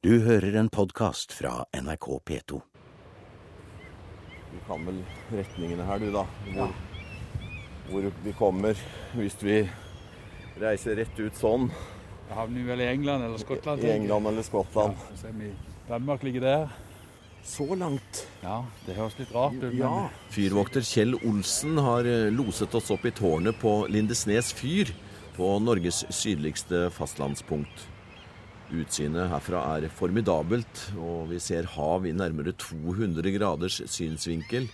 Du hører en podkast fra NRK P2. Du kan vel retningene her, du, da. Hvor, hvor vi kommer hvis vi reiser rett ut sånn. Da havner vi vel i England eller Skottland. I England eller Skottland. Ja, så er vi- Danmark ligger der. Så langt. Ja, det høres litt rart ut, Ja. Fyrvokter Kjell Olsen har eh, loset oss opp i tårnet på Lindesnes fyr, på Norges sydligste fastlandspunkt. Utsynet herfra er formidabelt, og vi ser hav i nærmere 200 graders synsvinkel.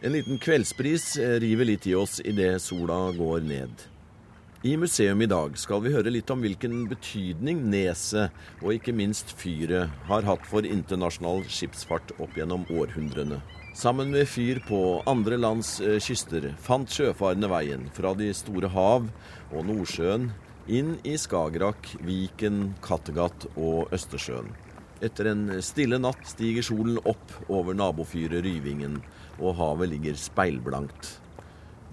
En liten kveldsbris river litt i oss idet sola går ned. I museum i dag skal vi høre litt om hvilken betydning neset, og ikke minst fyret, har hatt for internasjonal skipsfart opp gjennom århundrene. Sammen med fyr på andre lands eh, kyster fant sjøfarende veien fra de store hav og Nordsjøen inn i Skagerrak, Viken, Kattegat og Østersjøen. Etter en stille natt stiger solen opp over nabofyret Ryvingen, og havet ligger speilblankt.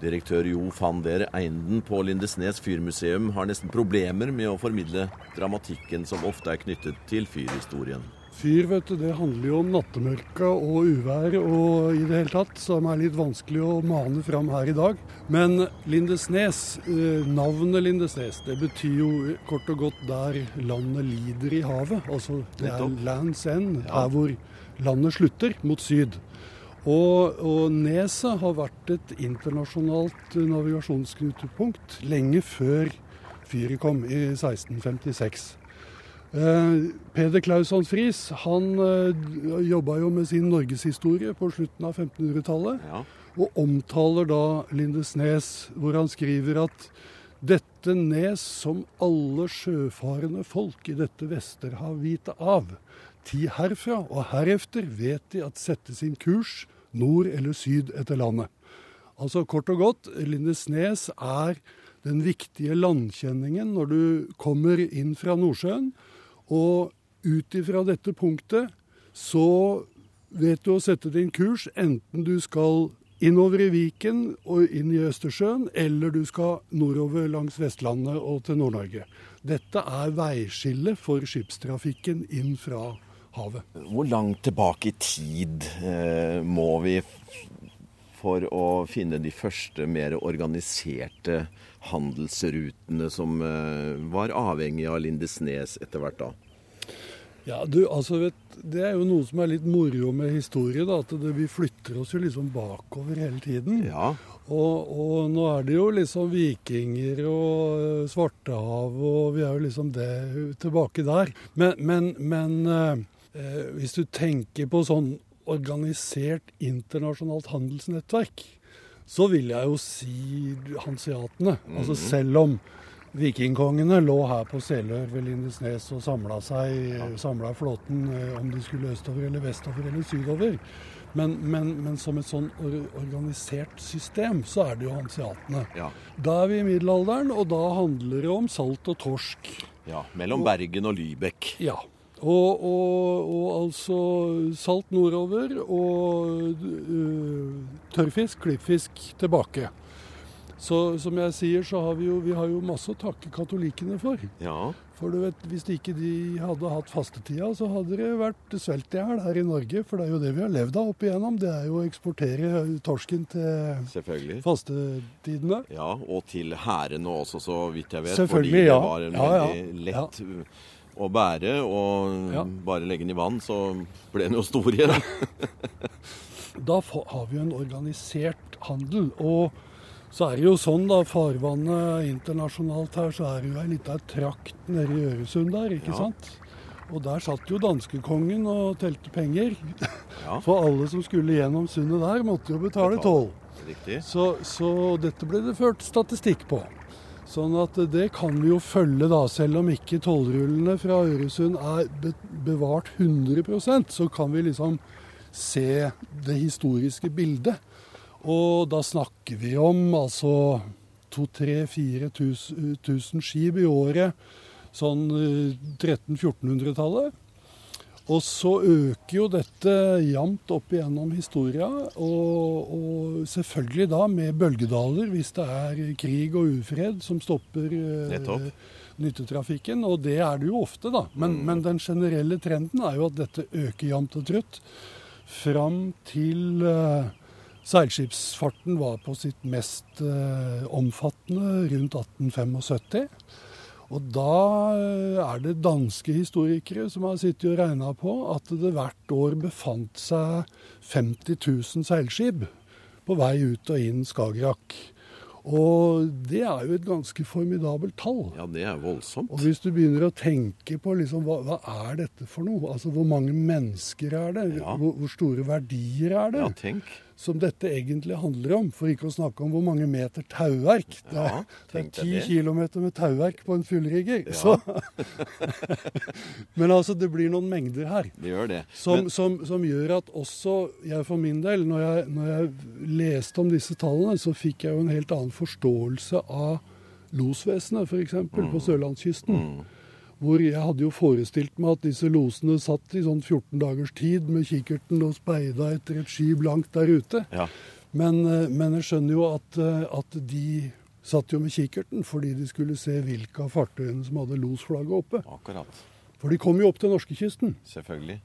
Direktør Jo van der Einden på Lindesnes fyrmuseum har nesten problemer med å formidle dramatikken som ofte er knyttet til fyrhistorien. Fyr, vet du, det handler jo om nattemørke og uvær og i det hele tatt, som er litt vanskelig å mane fram her i dag. Men Lindesnes, eh, navnet Lindesnes, det betyr jo kort og godt der landet lider i havet. Altså det er lands end, her hvor landet slutter, mot syd. Og, og neset har vært et internasjonalt navigasjonsknutepunkt lenge før fyret kom, i 1656. Eh, Peder Clausson Friis han uh, jobba jo med sin norgeshistorie på slutten av 1500-tallet, Ja. og omtaler da Lindesnes, hvor han skriver at dette nes som alle sjøfarende folk i dette Vesterhav vite av, ti herfra og herefter vet de at sette sin kurs nord eller syd etter landet. Altså kort og godt, Lindesnes er den viktige landkjenningen når du kommer inn fra Nordsjøen. Og ut ifra dette punktet så vet du å sette din kurs, enten du skal innover i Viken og inn i Østersjøen, eller du skal nordover langs Vestlandet og til Nord-Norge. Dette er veiskillet for skipstrafikken inn fra havet. Hvor langt tilbake i tid eh, må vi for å finne de første mer organiserte handelsrutene som eh, var avhengig av Lindesnes etter hvert da? Ja, du, altså vet, Det er jo noe som er litt moro med historie. da, at det, Vi flytter oss jo liksom bakover hele tiden. Ja, Og, og nå er det jo liksom vikinger og eh, Svartehav, og vi er jo liksom det tilbake der. Men, men, men eh, eh, hvis du tenker på sånn organisert internasjonalt handelsnettverk, så vil jeg jo si hanseatene. Altså selv om vikingkongene lå her på Selør ved Lindesnes og samla flåten eh, om de skulle østover eller vestover eller sydover. Men, men, men som et sånn organisert system, så er det jo hanseatene. ja, Da er vi i middelalderen, og da handler det om salt og torsk. ja. Mellom Bergen og Lybekk. Ja. Og, og, og altså salt nordover og uh, tørrfisk, klippfisk tilbake. Så som jeg sier, så har vi jo, vi har jo masse å takke katolikkene for. Ja, For du vet, hvis ikke de hadde hatt fastetida, så hadde det vært svelt i hjel her i Norge. For det er jo det vi har levd av opp igjennom. Det er jo å eksportere torsken til fastetidene. Ja, og til hærene også, så vidt jeg vet. Selvfølgelig, fordi det var en Ja, ja. veldig lett å bære, og Ja. bare legge den i vann, så ble den jo stor igjen. Da har vi jo en organisert handel. Og så er det jo sånn, da, farvannet internasjonalt her, så er det jo ei lita trakt nede i Øresund der, ikke Ja. sant? Og der satt jo danskekongen og telte penger. Ja. For alle som skulle gjennom sundet der, måtte jo betale toll. Så, så dette ble det ført statistikk på. Sånn at det kan vi jo følge, da. Selv om ikke tollrullene fra Øresund er bevart 100% så kan vi liksom se det historiske bildet. Og da snakker vi om altså 2000-4000 skip i året sånn eh, 1300-1400-tallet. Og så øker jo dette jevnt opp igjennom historia, og, og selvfølgelig da med bølgedaler hvis det er krig og ufred som stopper eh, nyttetrafikken, og det er det jo ofte, da. Men, men den generelle trenden er jo at dette øker jevnt og trutt. Fram til eh, seilskipsfarten var på sitt mest eh, omfattende rundt 1875. Og da eh, er det danske historikere som har sittet og regna på at det hvert år befant seg 50 000 seilskip på vei ut og inn Skagerrak. Og det er jo et ganske formidabelt tall. Ja, det er voldsomt. Og hvis du begynner å tenke på liksom, hva, hva er dette for noe? Altså Hvor mange mennesker er det? Ja. Hvor, hvor store verdier er det? Ja, tenk. Som dette egentlig handler om. For ikke å snakke om hvor mange meter tauverk. Det Ja, er, deg ti kilometer med tauverk på en fullrigger. Ja. Men altså, det blir noen mengder her. Det gjør det. Som, Men- som, som gjør at også jeg for min del, når jeg, når jeg leste om disse tallene, så fikk jeg jo en helt annen forståelse av losvesenet, f.eks. Mm. på sørlandskysten. Hvor jeg hadde jo forestilt meg at disse losene satt i sånn 14 dagers tid med kikkerten og speida etter et skip langt der ute. Ja. Men, eh, men jeg skjønner jo at, eh, at de satt jo med kikkerten fordi de skulle se hvilke av fartøyene som hadde losflagget oppe. Akkurat. For de kom jo opp til norskekysten. Selvfølgelig.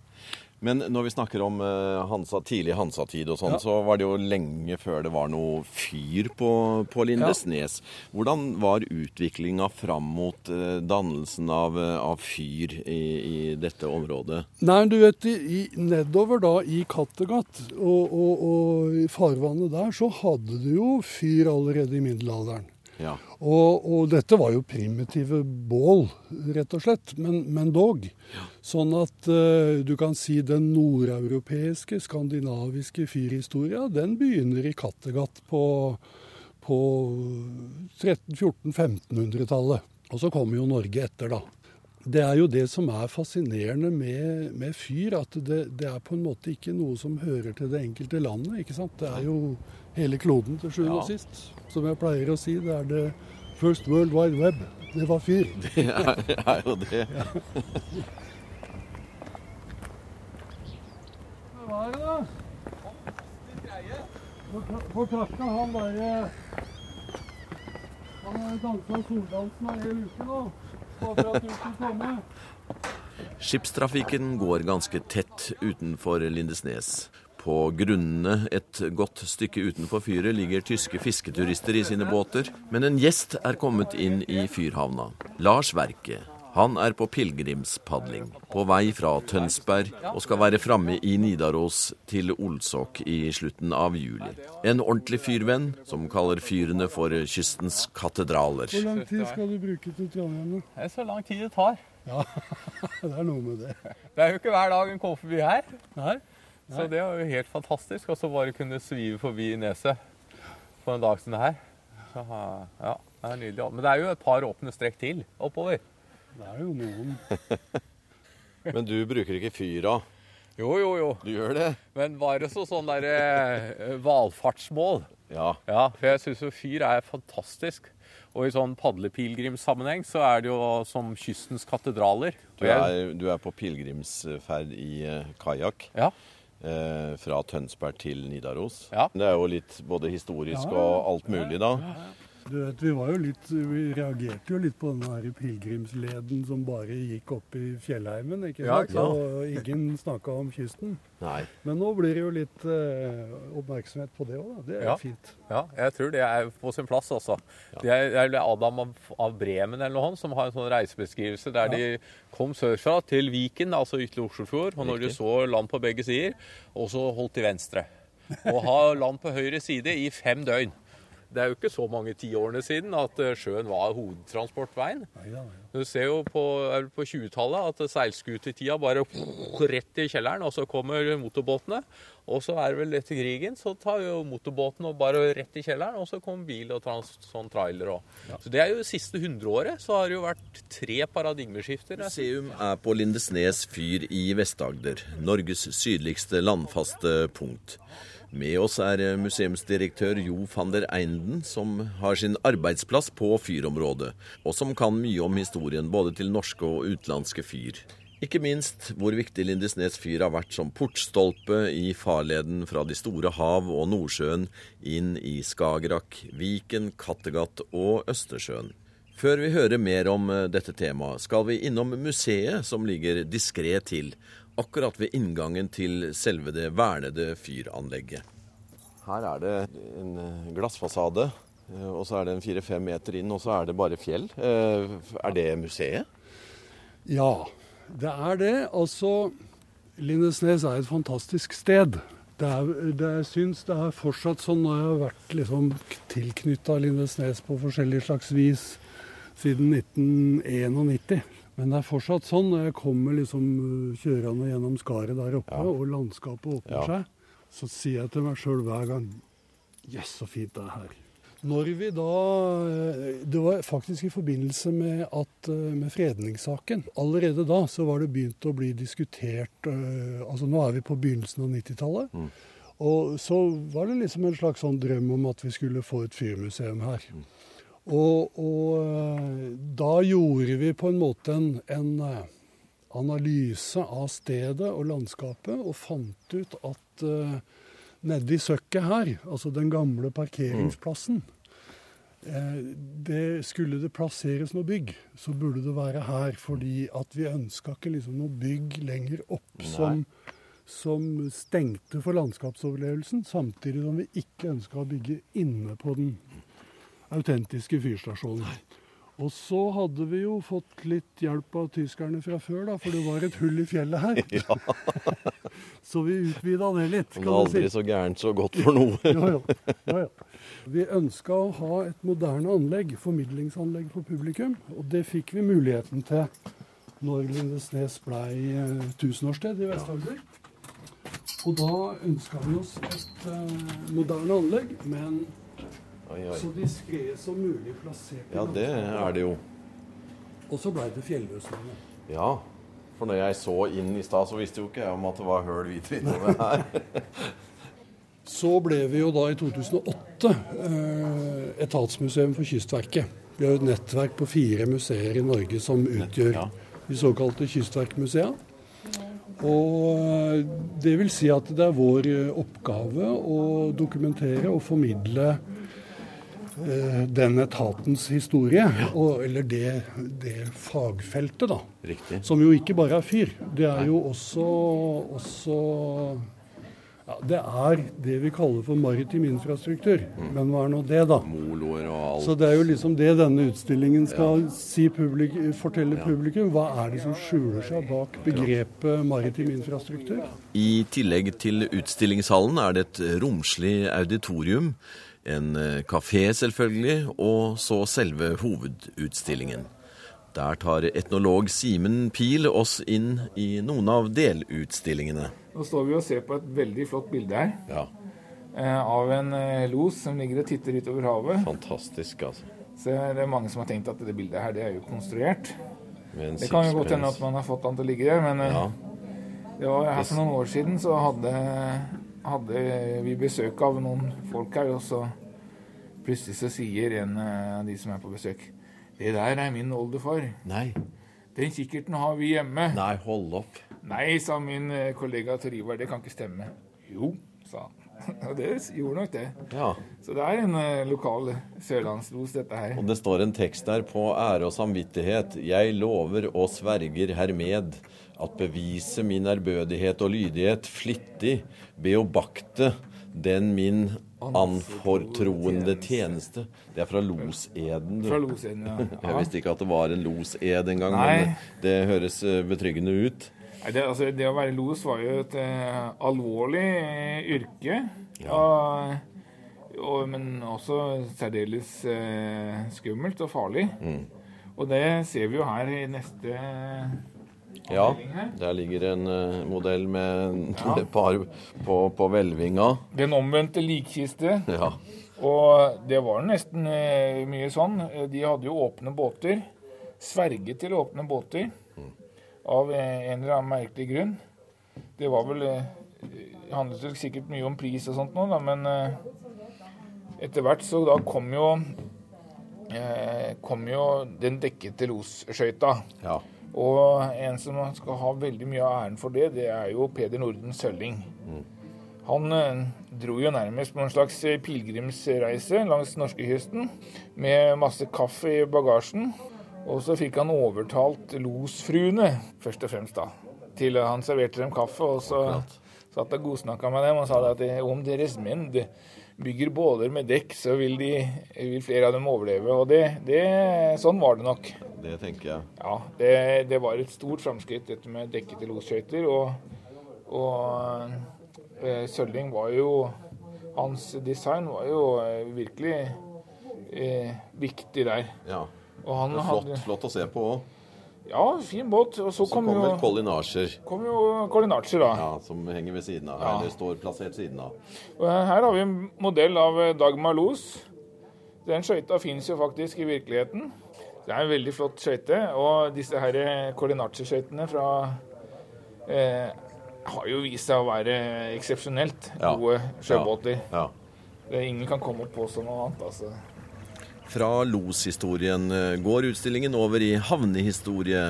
Men når vi snakker om eh, Hansa, tidlig Hansa-tid og sånn, Ja. så var det jo lenge før det var noe fyr på, på Lindesnes. Hvordan var utviklinga fram mot eh, dannelsen av, eh, av fyr i, i dette området? Nei, du vet, i, i, nedover da i Kattegat og, og, og i farvannet der, så hadde du jo fyr allerede i middelalderen. Ja. Og, og dette var jo primitive bål, rett og slett, men, men dog. Sånn at uh, du kan si den nordeuropeiske, skandinaviske fyrhistoria, den begynner i Kattegat på, på 1300-1400-1500-tallet. Og så kommer jo Norge etter, da. Det er jo det som er fascinerende med, med fyr, at det, det er på en måte ikke noe som hører til det enkelte landet. ikke sant? Det er jo hele kloden til sjuende og sist. Som jeg pleier å si, det er det First World Wide Web. Det var fyr. Det er, er jo det. Hva er det, da? Får takka han derre Han har dansa soldansen ei hel uke nå. Bare for at du skulle komme. Skipstrafikken går ganske tett utenfor Lindesnes. På grunnene et godt stykke utenfor fyret ligger tyske fisketurister i sine båter, men en gjest er kommet inn i fyrhavna. Lars Verke. Han er på pilegrimspadling, på vei fra Tønsberg og skal være framme i Nidaros til Olsok i slutten av juli. En ordentlig fyrvenn som kaller fyrene for kystens katedraler. Hvor lang tid skal du bruke til Trondheim? Det er så lang tid det tar. Ja, Det er noe med det. Det er jo ikke hver dag en kommer forbi her. Nei? Så det er jo helt fantastisk. Og så bare kunne svive forbi Neset på en dag som det her. Så, ja, det er nydelig. Men det er jo et par åpne strekk til oppover. Det er jo noen Men du bruker ikke fyra? Jo, jo, jo. Du gjør det? Men bare så sånn der eh, valfartsmål. Ja. Ja, for jeg syns jo fyr er fantastisk. Og i sånn padlepilegrimssammenheng så er det jo som kystens katedraler. Du er, du er på pilegrimsferd i eh, kajakk Ja. Eh, fra Tønsberg til Nidaros. Ja. Det er jo litt både historisk Ja. og alt mulig, da. Du vet, vi var jo litt Vi reagerte jo litt på den her pilegrimsleden som bare gikk opp i fjellheimen, ikke sant? Ja, sant? Og ingen snakka om kysten. Nei. Men nå blir det jo litt eh, oppmerksomhet på det òg, da. Det er Ja. fint. Ja, jeg tror det er på sin plass, altså. Det er, det er Adam av, Bremen eller noe som har en sånn reisebeskrivelse der de kom sørfra til Viken, altså ytre Oslofjord, og når de så land på begge sider, og så holdt de venstre. Og ha land på høyre side i fem døgn. Det er jo ikke så mange tiårene siden at eh, sjøen var hovedtransportveien. Neida, neida. Du ser jo på, på 20-tallet at seilskutetida bare rett i kjelleren, og så kommer motorbåtene. Og så er det vel etter krigen, så tar jo motorbåten og bare rett i kjelleren, og så kommer bil og trans, sånn trailer og Så det er jo det siste hundreåret, så har det jo vært tre paradigmeskifter. Museum er på Lindesnes fyr i Vest-Agder, Norges sydligste landfaste punkt. Med oss er museumsdirektør Jo van der Einden, som har sin arbeidsplass på fyrområdet, og som kan mye om historien både til norske og utenlandske fyr. Ikke minst hvor viktig Lindesnes fyr har vært som portstolpe i farleden fra de store hav og Nordsjøen inn i Skagerrak, Viken, Kattegat og Østersjøen. Før vi hører mer om eh, dette temaet, skal vi innom museet som ligger diskré til, akkurat ved inngangen til selve det vernede fyranlegget. Her er det en eh, glassfasade, eh, og så er det en fire-fem meter inn, og så er det bare fjell. Eh, Er det museet? Ja, det er det. Altså, Lindesnes er et fantastisk sted. Det er, det, jeg syns det er fortsatt sånn når jeg har vært liksom tilknytta Lindesnes på forskjellig slags vis siden 1991. Men det er fortsatt sånn når jeg kommer liksom uh, kjørende gjennom skaret der oppe, Ja. og landskapet åpner Ja. seg, så sier jeg til meg sjøl hver gang Jøss, så fint det er her. Når vi da eh, Det var faktisk i forbindelse med, at, eh, med fredningssaken. Allerede da så var det begynt å bli diskutert eh, Altså nå er vi på begynnelsen av 90-tallet. Mm. Og så var det liksom en slags sånn drøm om at vi skulle få et fyrmuseum her. Og, og eh, da gjorde vi på en måte en, en eh, analyse av stedet og landskapet, og fant ut at uh, nedi søkket her, altså den gamle parkeringsplassen, det skulle det plasseres noe bygg, så burde det være her. Fordi at vi ønska ikke liksom noe bygg lenger opp som, som stengte for landskapsoverlevelsen, samtidig som vi ikke ønska å bygge inne på den autentiske fyrstasjonen. Og så hadde vi jo fått litt hjelp av tyskerne fra før, da, for det var et hull i fjellet her. så vi utvida det litt, kan du si. aldri så gærent så godt for noe. Ja, ja. ja, ja. Vi ønska å ha et moderne anlegg, formidlingsanlegg for publikum. Og det fikk vi muligheten til når Lindesnes blei eh, tusenårssted i Vest-Agder. Og da ønska vi oss et eh, moderne anlegg, men Oi, oi. så diskré som mulig plassert. Ja, det er det jo. Og så blei det fjelløsninger. Ja. For når jeg så inn i stad, så visste jo ikke jeg om at det var høl hvit innover her. Så ble vi jo da i 2008 eh, etatsmuseum for Kystverket. Vi har jo et nettverk på fire museer i Norge som utgjør de såkalte kystverkmusea. Og eh, det vil si at det er vår eh, oppgave å dokumentere og formidle den etatens historie, og, eller det, det fagfeltet, da. Riktig. Som jo ikke bare er fyr. Det er jo også, også ja, Det er det vi kaller for maritim infrastruktur. Men hva er nå det, da? Moloer og alt. Så det er jo liksom det denne utstillingen skal si publik, fortelle publikum. Hva er det som skjuler seg bak begrepet maritim infrastruktur? I tillegg til utstillingshallen er det et romslig auditorium, en eh, kafé selvfølgelig, og så selve hovedutstillingen. Der tar etnolog Simen Pil oss inn i noen av delutstillingene. Nå står vi og ser på et veldig flott bilde her Ja, eh, av en eh, los som ligger og titter utover havet. fantastisk, altså. Så det er mange som har tenkt at det bildet her det er jo konstruert. Det kan jo godt hende at man har fått han til å ligge der, men Ja, det var her for noen år siden så hadde, hadde vi besøk av noen folk her, og så plutselig så sier en eh, av de som er på besøk Det der er min oldefar. nei, Den kikkerten har vi hjemme. nei, hold opp. Nei, sa min eh, kollega Tor Ivar, det kan ikke stemme. Jo, sa han. Og det gjorde nok det. Ja, Så det er en eh, lokal sørlandslos, dette her. og det står en tekst der på ære og samvittighet. Jeg lover og sverger hermed at bevise min ærbødighet og lydighet flittig be og bakte den min anfortroende tjeneste. Det er fra loseden, du. Fra loseden, ja. Jeg visste ikke at det var en losed engang, men det, høres eh, betryggende ut. Det, altså, det å være los var jo et eh, alvorlig eh, yrke. Og, og, men også særdeles eh, skummelt og farlig. Mm. Og det ser vi jo her i neste Ja, der ligger en uh, modell med et par på, på hvelvinga. Den omvendte likkiste. Ja. Og det var nesten uh, mye sånn. Eh, De hadde jo åpne båter. Sverget til åpne båter. Av eh, en eller annen merkelig grunn. Det var vel handlet vel sikkert mye om pris og sånt nå, da, men etter hvert så da kom jo kom jo den dekkete losskøyta. ja. Og en som skal ha veldig mye av æren for det, det er jo Peder Norden Sølling. Han eh, dro jo nærmest på en slags pilegrimsreise langs norskekysten med masse kaffe i bagasjen. Og så fikk han overtalt losfruene, først og fremst, da, til han serverte dem kaffe. Og så satt og godsnakka med dem og sa at om deres menn bygger båler med dekk, så vil, de, vil flere av dem overleve. Og det, det, sånn var det nok. Det tenker jeg. Ja, det, det var et stort framskritt, dette med dekkete losskøyter. Og, og eh, Sølling var jo Hans design var jo eh, virkelig eh, viktig der. Ja. Og han Det er flott, hadde flott å se på òg. Ja, fin båt. Og så Så kom, kommer jo, Archer. kom jo Collinacci, da. ja, som henger ved siden av. Ja. Eller står plassert siden av. Og her har vi en modell av eh, Dagmar Los. Den skøyta fins jo faktisk i virkeligheten. Det er en veldig flott skøyte. Og disse her Collinacci-skøytene fra eh, har jo vist seg å være eksepsjonelt Ja. gode sjøbåter. Ja. Ja. ingen kan komme og påstå noe annet. altså. Fra loshistorien eh, går utstillingen over i havnehistorie.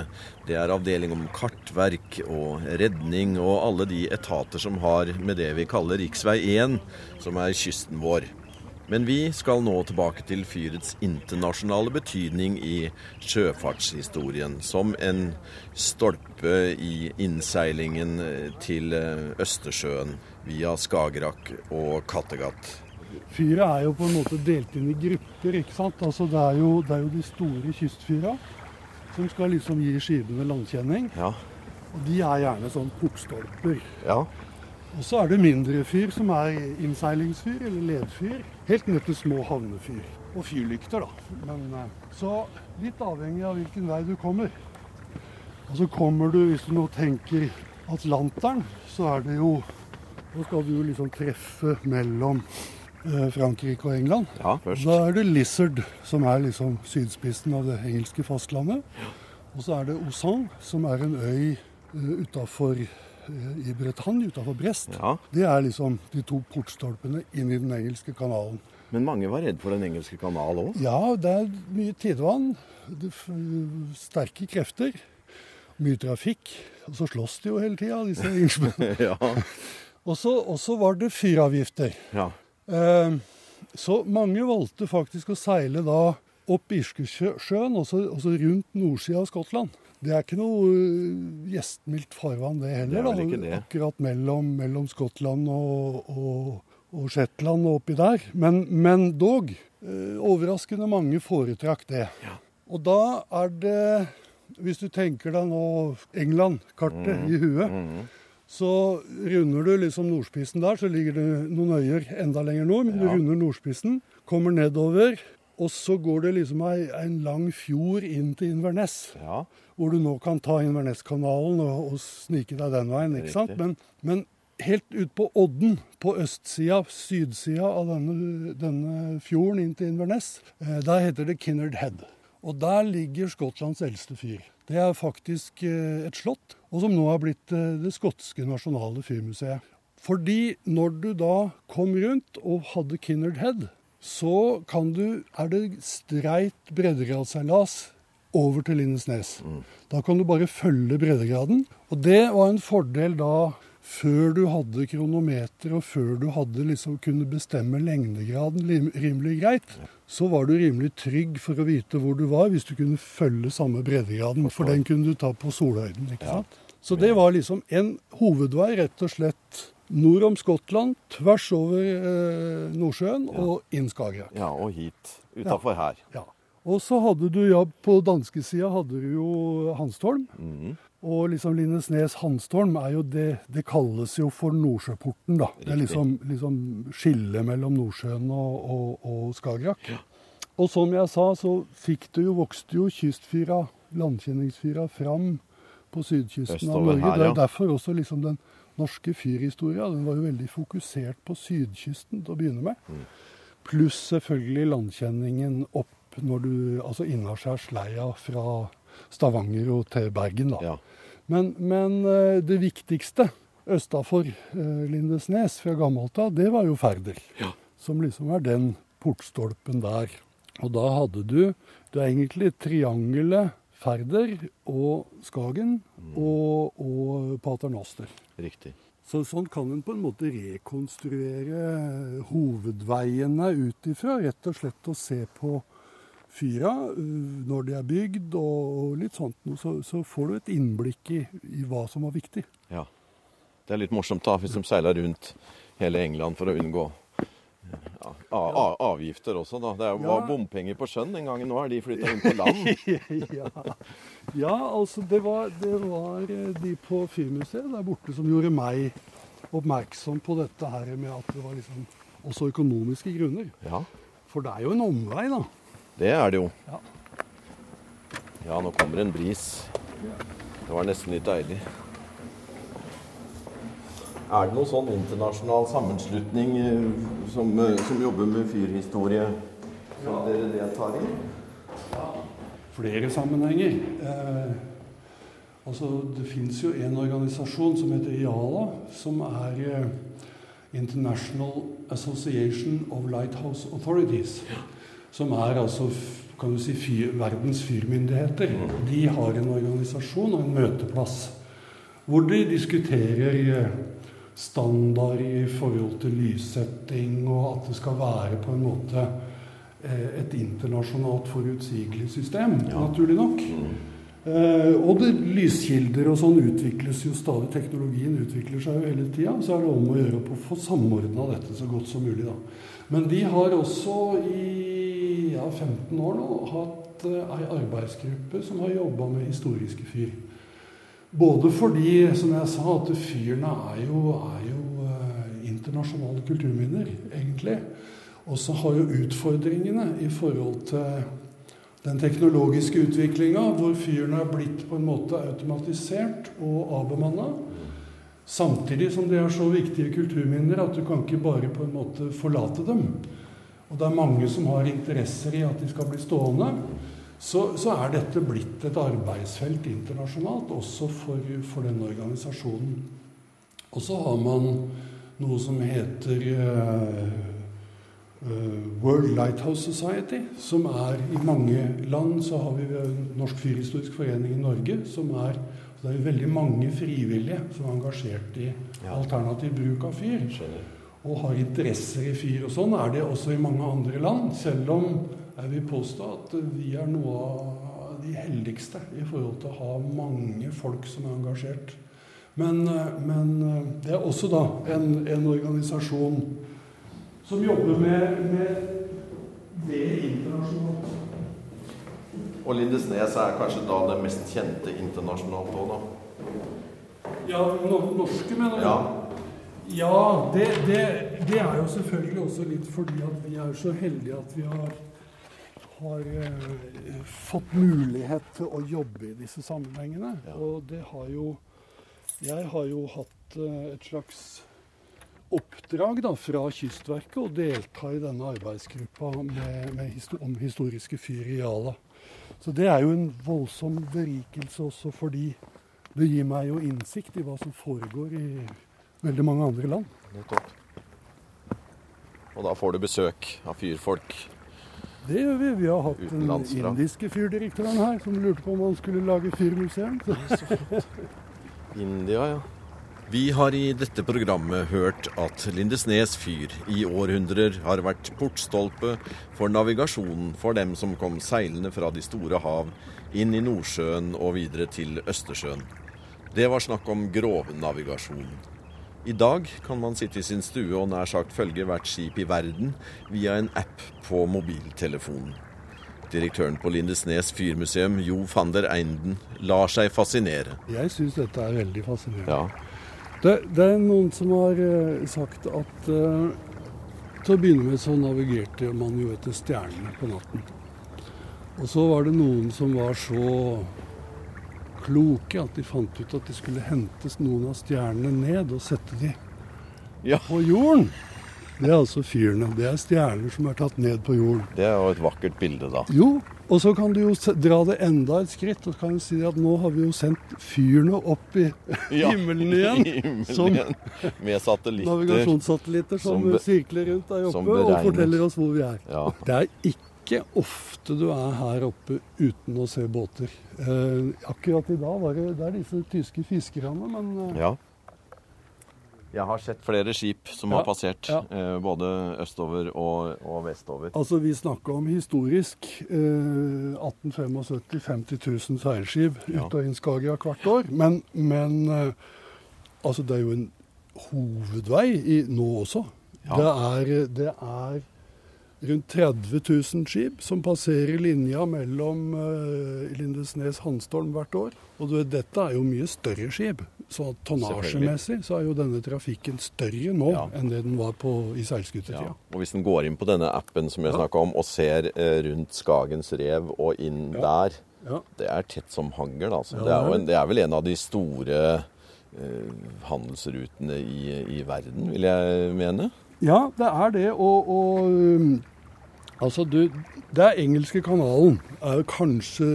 Det er avdeling om kartverk og redning og alle de etater som har med det vi kaller riksvei 1, som er kysten vår. Men vi skal nå tilbake til fyrets internasjonale betydning i sjøfartshistorien. Som en stolpe i innseilingen eh, til eh, Østersjøen via Skagerrak og Kattegat. Fyret er jo på en måte delt inn i grupper. ikke sant? Altså Det er jo, det er jo de store kystfyra som skal liksom gi skipene landkjenning. Ja. Og de er gjerne sånn portstolper. ja. Og så er det mindre fyr som er innseilingsfyr eller ledfyr. Helt ned til små havnefyr. Og fyrlykter, da. Men, eh, så litt avhengig av hvilken vei du kommer. Og så kommer du, hvis du nå tenker Atlanteren, så er det jo Da skal du jo liksom treffe mellom Frankrike og England. Ja, først. Da er det Lizard, som er liksom sydspissen av det engelske fastlandet. Og så er det Osan, som er en øy uh, utafor i Bretagne, utafor Brest. Ja, Det er liksom de to portstolpene inn i den engelske kanalen. Men mange var redd for den engelske kanal òg. Ja, det er mye tidevann, sterke krefter, mye trafikk. Og så slåss de jo hele tida, disse engelskmennene. ja. Og så var det fyravgifter. ja. Eh, så mange valgte faktisk å seile da opp Irskesjøen, altså, så rundt nordsida av Skottland. Det er ikke noe øh, gjestmildt farvann, det heller. Det da. det. Akkurat mellom, mellom Skottland og, og, og Shetland og oppi der. Men, men dog, øh, overraskende mange foretrakk det. Og da er det, hvis du tenker deg nå England-kartet i huet, så runder du liksom nordspissen der, så ligger det noen øyer enda lenger nord, men du Ja. runder nordspissen, kommer nedover, og så går det liksom ei, en lang fjord inn til Inverness, ja. hvor du nå kan ta Inverness-kanalen og, og snike deg den veien, ikke sant? Men, men helt ut på Odden, på østsida, sydsida av denne, denne fjorden inn til Inverness, eh, der heter det Kinnard Head. Og der ligger Skottlands eldste fyr. Det er faktisk eh, et slott, og som nå har blitt eh, det skotske nasjonale fyrmuseet. Fordi når du da kom rundt og hadde Kinnard Head, så kan du, er det streit breddegradseilas over til Lindesnes. Da kan du bare følge breddegraden. Og det var en fordel da før du hadde kronometer og før du hadde liksom kunne bestemme lengdegraden rimelig greit, så var du rimelig trygg for å vite hvor du var hvis du kunne følge samme breddegraden. For den kunne du ta på solhøyden. ikke sant? Så det var liksom en hovedvei, rett og slett nord om Skottland, tvers over eh, Nordsjøen og inn Skagerrak. ja, og hit. Utafor her. Ja. Og så hadde du, ja, på danskesida hadde du jo Hanstholm. Mm. Og liksom Lindesnes Hanstholm er jo det Det kalles jo for Nordsjøporten, da. Det er liksom, liksom skillet mellom Nordsjøen og, og, og Skagerrak. Og som jeg sa, så fikk det jo, vokste jo kystfyra, landkjenningsfyra, fram på sydkysten av Norge. her, det er derfor også liksom den norske fyrhistoria den var jo veldig fokusert på sydkysten til å begynne med. Mm. Pluss selvfølgelig landkjenningen opp når du Altså innaskjærs leia fra Stavanger og til Bergen, da. Ja. Men, men eh, det viktigste østafor eh, Lindesnes fra gammelt av, det var jo Færder. Ja. Som liksom er den portstolpen der. Og da hadde du Det er egentlig triangelet Færder og Skagen og, og Paternoster. Riktig. Så sånn kan en på en måte rekonstruere hovedveiene ut ifra. Rett og slett å se på fyra uh, når de er bygd og, litt sånt. Så, så får du et innblikk i, i hva som var viktig. Ja. Det er litt morsomt da, hvis de seiler rundt hele England for å unngå ja, avgifter også, da. Det er Ja. var bompenger på sjøen den gangen. Nå er de flytta inn på land. ja. ja, altså det var, det var eh, de på Fyrmuseet der borte som gjorde meg oppmerksom på dette her med at det var liksom også økonomiske grunner. Ja, For det er jo en omvei, da. Det er det jo. Ja. Ja, nå kommer en bris. Det var nesten litt deilig. Er det noen sånn internasjonal sammenslutning eh, som, eh, som jobber med fyrhistorie som dere deltar i? Flere sammenhenger. Eh, altså, det fins jo en organisasjon som heter IALA, som er eh, International Association of Lighthouse Authorities. Som er altså kan du si, fyr, verdens fyrmyndigheter. De har en organisasjon og en møteplass hvor de diskuterer eh, standard i forhold til lyssetting, og at det skal være på en måte eh, et internasjonalt forutsigelig system, naturlig nok. Uh, og det, lyskilder og sånn utvikles jo stadig. Teknologien utvikler seg jo hele tida. Så er det om å gjøre på å få samordna dette så godt som mulig. da. Men de har også i ja, 15 år nå hatt eh, ei arbeidsgruppe som har jobba med historiske fyr. Både fordi, som jeg sa, at fyrene er jo, er jo eh, internasjonale kulturminner, egentlig. Og så har jo utfordringene i forhold til den teknologiske utviklinga, hvor fyrene er blitt på en måte automatisert og avbemanna. Samtidig som de er så viktige kulturminner at du kan ikke bare på en måte forlate dem. Og det er mange som har interesser i at de skal bli stående. Så, så er dette blitt et arbeidsfelt internasjonalt, også for, for denne organisasjonen. Og så har man noe som heter eh, World Lighthouse Society, som er i mange land. Så har vi Norsk Fyrhistorisk Forening i Norge, som er Det er jo veldig mange frivillige som er engasjert i alternativ bruk av fyr Skjønner. Og har interesser i fyr. Og sånn er det også i mange andre land, selv om jeg vil påstå at vi er noe av de heldigste i forhold til å ha mange folk som er engasjert. Men, eh, men eh, det er også da en, en organisasjon som jobber med, med det internasjonalt. Og Lindesnes er kanskje da det mest kjente internasjonalt òg, da? Ja, no, norske, mener du? Ja. Ja, det, det, det er jo selvfølgelig også litt fordi at vi er så heldige at vi har, har eh, fått mulighet til å jobbe i disse sammenhengene. Ja. Og det har jo Jeg har jo hatt eh, et slags oppdrag da, fra Kystverket å delta i denne arbeidsgruppa med, med histo om historiske fyr i Jala. Så det er jo en voldsom berikelse også fordi det gir meg jo innsikt i hva som foregår i veldig mange andre land. Nettopp. Og da får du besøk av fyrfolk. Det gjør vi. Vi har hatt den indiske fyrdirektøren her som lurte på om han skulle lage fyrmuseum. India, ja. Vi har i dette programmet hørt at Lindesnes fyr i århundrer har vært portstolpe for navigasjonen for dem som kom seilende fra de store hav inn i Nordsjøen og videre til Østersjøen. Det var snakk om grovnavigasjon. I dag kan man sitte i sin stue og nær sagt følge hvert skip i verden via en app på mobiltelefonen. Direktøren på Lindesnes fyrmuseum, Jo van der Einden, lar seg fascinere. jeg syns dette er veldig fascinerende. Ja, Det, det er noen som har eh, sagt at uh, til å begynne med så navigerte man jo etter stjernene på natten. Og så var det noen som var så kloke at de fant ut at de skulle hentes noen av stjernene ned og sette de Ja. på jorden. Det er altså fyrene. Det er stjerner som er tatt ned på jorden. Det er jo et vakkert bilde, da. Jo, og så kan du jo dra det enda et skritt og kan du si at nå har vi jo sendt fyrene opp i himmelen igjen. I himmelen Som. Med satellitter. navigasjonssatellitter som, som sirkler rundt der oppe og forteller oss hvor vi er. Ja. Det er ikke ofte du er her oppe uten å se båter. Eh, akkurat i dag var det, det er disse tyske fiskerne, men eh, Ja. Jeg har sett flere skip som Ja, har passert, ja. eh, både østover og, og vestover. altså vi snakker om historisk eh, 1875 50 000 seilskip Ja. ut av inn Skagerrak hvert år. Men, men eh, altså det er jo en hovedvei i, nå også. Ja. Det, er, det er rundt 30 000 skip som passerer linja mellom uh, Lindesnes Hanstholm hvert år. Og du vet, dette er jo mye større skip. Så tonnasjemessig så er jo denne trafikken større nå Ja. enn det den var på, i seilskutetida. Ja. Og hvis en går inn på denne appen som jeg Ja. snakka om, og ser eh, rundt Skagens rev og inn der, Ja. det er tett som hangel. Altså. Det, er er en, det er vel en av de store eh, handelsrutene i, i verden, vil jeg mene. Ja, det er det. Og, og um, altså, du Det er engelske kanalen. Er jo kanskje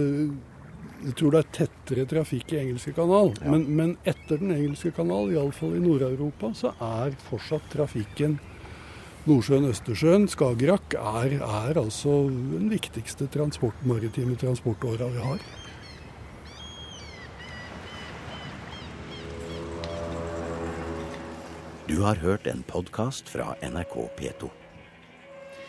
Jeg tror det er tettere trafikk i engelske kanal. Ja. Men, men etter den engelske kanal, iallfall i Nord-Europa, så er fortsatt trafikken Nordsjøen, Østersjøen, Skagerrak er, er altså den viktigste transport, maritime transportåra vi har. Du har hørt en podkast fra NRK P2.